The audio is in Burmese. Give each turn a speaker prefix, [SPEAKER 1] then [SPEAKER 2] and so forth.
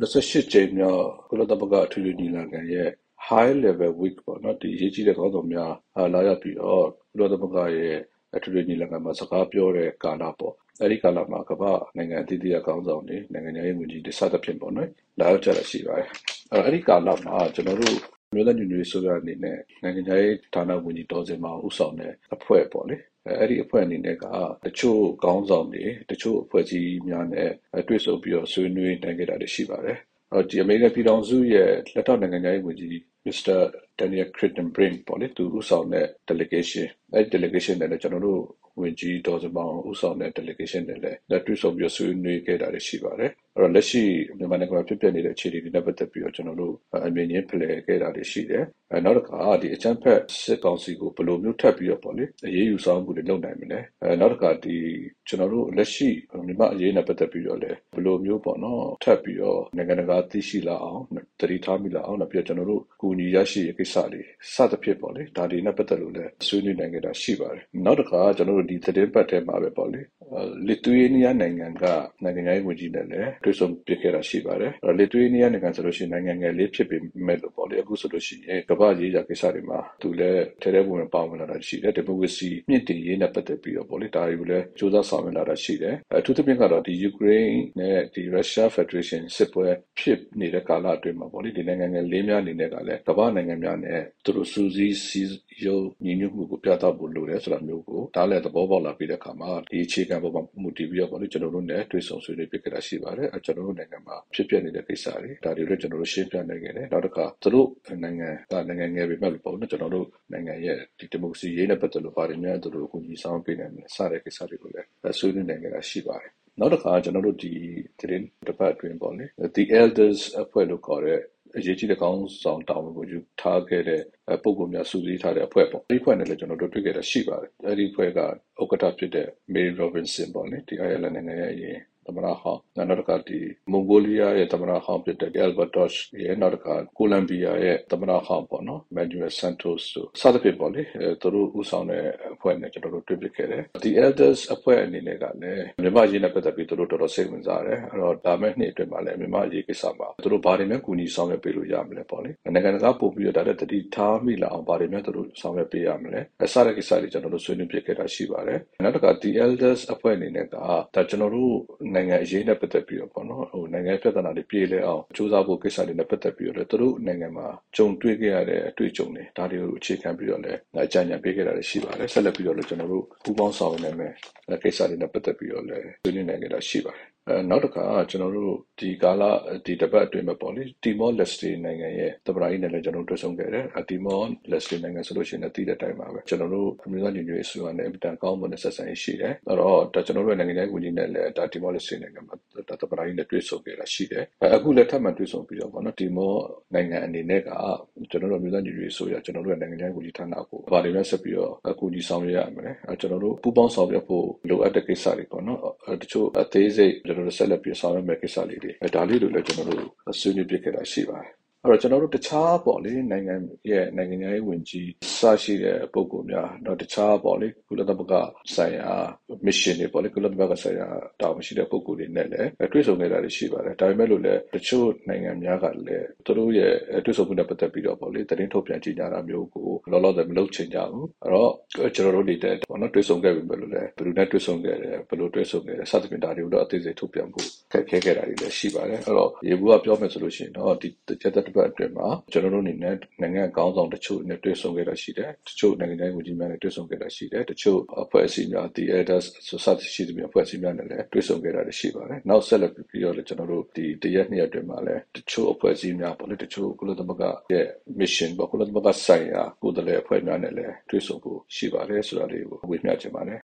[SPEAKER 1] 28ကြိမ်မြောက်ကုလသမဂ္ဂအထွေထွေညီလာခံရဲ့ High Level Week ပေါ့နော်ဒီအရေးကြီးတဲ့ခေါင်းဆောင်များလာရောက်ပြီးတော့ကုလသမဂ္ဂရဲ့အထွေထွေညီလာခံမှာစကားပြောတဲ့ကာလပေါ့အဲဒီကာလမှာကမ္ဘာနိုင်ငံအသီးသီးကခေါင်းဆောင်တွေနိုင်ငံရေးဝန်ကြီးတွေစသဖြင့်ပေါ့နော်လာရောက်ကြတာရှိပါတယ်အဲ့ဒီကာလမှာကျွန်တော်တို့မြို့သားညီညွတ်ရေးဆိုရအနေနဲ့နိုင်ငံရေးဌာနဝန်ကြီးတော်စင်မှာဥဆောင်တဲ့အဖွဲ့ပေါ့လေ အဲ့ဒီအဖွဲ့အနေနဲ့ကတချို့ခေါင်းဆောင်တွေတချို့အဖွဲ့အစည်းများနဲ့တွေ့ဆုံပြီးတော့ဆွေးနွေးနိုင်ခဲ့တာတွေရှိပါတယ်။ဒီအမေရိကန်ပြည်ထောင်စုရဲ့လက်ထောက်နိုင်ငံရေးဝန်ကြီး Mr. Daniel Kritenbrink ပေါ့လေသူဥဆောင်တဲ့ delegation အဲ့ delegation နဲ့လည်းကျွန်တော်တို့ဝန်ကြီးဒေါ်စမောင်ဥဆောင်တဲ့ delegation နဲ့လည်းတွေ့ဆုံပြီးဆွေးနွေးခဲ့တာတွေရှိပါတယ်။အဲ့တော့လက်ရှိမြန်မာနိုင်ငံမှာဖြစ်ပျက်နေတဲ့အခြေအနေတွေနဲ့ပတ်သက်ပြီးတော့ကျွန်တော်တို့အမြင်ချင်းဖလှယ်ခဲ့တာတွေရှိတယ်။အဲနောက်တစ်ခါဒီအချမ်းဖက်စစ်ကောင်စီကိုဘယ်လိုမျိုးထပ်ပြီးတော့ပေါ့လေအရေးယူဆောင်မှုတွေလုပ်နိုင်မလဲ။အဲနောက်တစ်ခါဒီကျွန်တော်တို့လက်ရှိမြန်မာအရေးနဲ့ပတ်သက်ပြီးတော့လည်းဘယ်လိုမျိုးပေါ့နော်ထပ်ပြီးတော့နိုင်ငံတကာသိရှိလာအောင်တတိထားမိလာအောင်နောက်ပြီးတော့ကျွန်တော်တို့ကူညီရရှိရေးကိစ္စတွေစသဖြင့်ပေါ့လေဒါတွေနဲ့ပတ်သက်လို့လည်းဆွေးနွေးနိုင်ခဲ့တာရှိပါတယ်။နောက်တစ်ခါကျွန်တော်တို့ဒီသတင်းပတ်ထဲမှာပဲပေါ့လေလစ်သူယေးနီးယားနိုင်ငံကနိုင်ငံရေးဝန်ကြီးနဲ့လည်းတွေ့ဆုံပြခဲ့တာရှိပါတယ်။လစ်သူယေးနီးယားနိုင်ငံဆိုလို့ရှိရင်နိုင်ငံငယ်လေးဖြစ်ပေမဲ့လို့ပေါ့လေအခုဆိုလို့ရှိရင်ကမ္ဘာရေးရာကိစ္စတွေမှာသူလည်းထဲထဲဝင်ဝင်ပါဝင်လာတာရှိတယ်။ဒီမိုကရေစီမြင့်တင်ရေးနဲ့ပတ်သက်ပြီးတော့ပေါ့လေဒါတွေကိုလည်းစူးစမ်းဆောင်ရွက်လာတာရှိတယ်။အထူးသဖြင့်ကတော့ဒီယူကရိန်းနဲ့ဒီရုရှားဖက်ဒရေးရှင်းစစ်ပွဲဖြစ်နေတဲ့ကာလအတွင်းမှာပေါ့လေဒီနိုင်ငံငယ်လေးများအနေနဲ့ကလည်းကမ္ဘာနိုင်ငံများနဲ့သူတို့စူးစီးစီရုံညီညွတ်မှုကိုပြသဖို့လိုတယ်ဆိုတာမျိုးကိုဒါလည်းသဘောပေါက်လာပြီးတဲ့အခါမှာဒီအခြေခံပေါ်မှာမူတည်ပြီးတော့ပေါ့လေကျွန်တော်တို့နဲ့တွေ့ဆုံဆွေးနွေးပြခဲ့တာရှိပါတယ်။ကျွန်တော်တို့နိုင်ငံမှာဖြစ်ပျက်နေတဲ့ကိစ္စတွေဒါတွေလည်းကျွန်တော်တို့ရှင်းပြနိုင်ခဲ့တယ်။နောက်တစ်ခါသူတို့နိုင်ငံကနိုင်ငံငယ်ပေမဲ့လို့ပေါ့နော်ကျွန်တော်တို့နိုင်ငံရဲ့ဒီဒီမိုကရေစီရေးနဲ့ပတ်သက်လို့ပါတယ်များသူတို့အကူအညီဆောင်ပေးနိုင်မယ်စတဲ့ကိစ္စတွေကိုလည်းဆွေးနွေးနိုင်ခဲ့တာရှိပါတယ်။နောက်တစ်ခါကျွန်တော်တို့ဒီသတင်းတစ်ပတ်အတွင်းပေါ့လေ The Elders အဖွဲ့လို့ခေါ်တဲ့အရေးကြီးတဲ့ကောင်းဆောင်တာဝန်ကိုယူထားခဲ့တဲ့ပုံပုံများစုစည်းထားတဲ့အဖွဲ့ပေါ့ဒီအဖွဲ့နဲ့လည်းကျွန်တော်တို့တွေ့ခဲ့တာရှိပါတယ်အဲဒီအဖွဲ့ကဥက္ကဋ္ဌဖြစ်တဲ့ Mary Robinson ပေါ့လေဒီ Ireland နိုင်ငံရဲ့အရင် သမ္မတဟောင်းနောက်တစ်ခါဒီမွန်ဂိုလီးယားရဲ့သမ္မတဟောင်းဖြစ်တဲ့ Albert Dosh ရဲ့နောက်တစ်ခါကိုလံဘီယာရဲ့သမ္မတဟောင်းပေါ့နော် Manuel Santos တို့စသဖြင့်ပေါ့လေသူတို့ဥဆောင်တဲ့ အဖွဲ့နဲ့ကျွန်တော်တို့တွေ့ဖြစ်ခဲ့တယ် The Elders အဖွဲ့အနေနဲ့ကလည်းမြန်မာရေးနဲ့ပတ်သက်ပြီးသူတို့တော်တော်စိတ်ဝင်စားတယ်အဲ့တော့ဒါမဲ့နှစ်အတွင်းမှာလည်းမြန်မာရေးကိစ္စမှာသူတို့ဘာတွေများကူညီဆောင်ရွက်ပေးလို့ရမလဲပေါ့လေနိုင်ငံတကာပို့ပြီးတော့ဒါတတိထားမိလာအောင်ဘာတွေများသူတို့ဆောင်ရွက်ပေးရမလဲအစတဲ့ကိစ္စတွေကျွန်တော်တို့ဆွေးနွေးဖြစ်ခဲ့တာရှိပါတယ်နောက်တစ်ခါ The Elders အဖွဲ့အနေနဲ့ကဒါကျွန်တော်တို့နိုင်ငံအရေးနဲ့ပတ်သက်ပြီးတော့ပေါ့နော်ဟိုနိုင်ငံပြဿနာတွေပြေလည်အောင်စူးစမ်းဖို့ကိစ္စတွေနဲ့ပတ်သက်ပြီးတော့လည်းသူတို့နိုင်ငံမှာကြုံတွေ့ခဲ့ရတဲ့အတွေ့အကြုံတွေဒါတွေကိုအခြေခံပြီးတော့လည်းအကြံဉာဏ်ပေးခဲ့တာရှိပါတယ်ဆက်လက်ပြီးတော့လည်းကျွန်တော်တို့ပူးပေါင်းဆောင်ရွက်နိုင်မယ်ကိစ္စတွေနဲ့ပတ်သက်ပြီးတော့လည်းဆွေးနွေးနိုင်ခဲ့တာရှိပါတယ်အဲ နောက်တစ်ခါ ကျွန်တော်တို့ ဒီကာလ ဒီတပတ်အတွင်းမှာပေါ့လေတီမောလက်စတေနိုင်ငံရဲ့တပရာကြီးနဲ့လည်း ကျွန်တော်တို့ တွေ့ဆုံခဲ့တယ်အတီမောလက်စတေနိုင်ငံဆိုလို့ရှိရင်လည်းတည်တဲ့အတိုင်းပါပဲ ကျွန်တော်တို့ အမျိုးသားညီညွတ်ရေးအစိုးရနဲ့အပြန်ကောင်းမွန်တဲ့ ဆက်ဆံရေးရှိတယ် အဲ့တော့ဒါကျွန်တော်တို့နိုင်ငံရေးဝန်ကြီးနဲ့လည်းဒါတီမောလက်စတေနိုင်ငံမှာဒါတပရာကြီးနဲ့ တွေ့ဆုံခဲ့တာရှိတယ် အခုလည်း ထပ်မံတွေ့ဆုံပြီးတော့ပေါ့နော်တီမောနိုင်ငံအနေနဲ့က ကျွန်တော်တို့ အမျိုးသားညီညွတ်ရေးအစိုးရ ကျွန်တော်တို့နိုင်ငံရေးဝန်ကြီးဌာနကိုဗာတွေနဲ့ဆက်ပြီးတော့အကူအညီဆောင်ရွက်ရမယ်ကျွန်တော်တို့ ပူးပေါင်းဆောင်ရွက်ဖို့ လိုအပ်တဲ့ကိစ္စတွေပေါ့နော် တချို့အသေးစိတ်ကျွန်တော်တို့ဆက်လက်ပြီးဆောင်ရွက်မယ့်ကိစ္စလေးတွေဒါလေးတွေလည်းကျွန်တော်တို့ဆွေးနွေးပြခဲ့တာရှိပါတယ် အဲ့တော့ကျွန်တော်တို့တခြားပေါ့လေနိုင်ငံရဲ့နိုင်ငံရေးဝင်ကြီးစရှိတဲ့ပုံကူများတော့တခြားပေါ့လေကုလသမဂ္ဂဆိုင်ရာ mission တွေပေါ့လေကုလသမဂ္ဂဆိုင်ရာတာဝန်ရှိတဲ့ပုံကူတွေနဲ့လည်းတွေ့ဆုံနေတာရှိပါတယ်ဒါပေမဲ့လို့လည်းတချို့နိုင်ငံများကလည်းသူတို့ရဲ့တွေ့ဆုံမှုနဲ့ပတ်သက်ပြီးတော့ပေါ့လေသတင်းထုတ်ပြန်ကြေညာတာမျိုးကိုလောလောဆယ်မလုပ်ချင်ကြဘူးအဲ့တော့ကျွန်တော်တို့နေတဲ့ပေါ့နော်တွေ့ဆုံခဲ့ပြီပဲလို့လည်းဘယ်လိုနဲ့တွေ့ဆုံခဲ့တယ်ဘယ်လိုတွေ့ဆုံခဲ့တယ်စသဖြင့်ဒါတွေကိုတော့အသေးစိတ်ထုတ်ပြန်ဖို့ခက်ခဲခဲ့တာတွေလည်းရှိပါတယ်အဲ့တော့ရေဘူးကပြောမယ်ဆိုလို့ရှိရင်တော့ဒီကျက်တစ်ပတ်အတွင်းမှာကျွန်တော်တို့အနေနဲ့နိုင်ငံကောင်းဆောင်တချို့နဲ့တွေ့ဆုံခဲ့တာရှိတယ်တချို့နိုင်ငံတိုင်းဝန်ကြီးများနဲ့တွေ့ဆုံခဲ့တာရှိတယ်တချို့အဖွဲ့အစည်းများ the elders society ရှိတဲ့အဖွဲ့အစည်းများနဲ့လည်းတွေ့ဆုံခဲ့တာရှိပါတယ်နောက်ဆက်လက်ပြီးတော့လည်းကျွန်တော်တို့ဒီတရက်နှစ်ရက်အတွင်းမှာလည်းတချို့အဖွဲ့အစည်းများပေါ့လေတချို့ကုလသမဂ္ဂရဲ့ mission ပေါ့ကုလသမဂ္ဂဆိုင်ရာကိုယ်တည်းအဖွဲ့များနဲ့လည်းတွေ့ဆုံဖို့ရှိပါတယ်ဆိုတာလေးကိုဝေမျှချင်ပါတယ်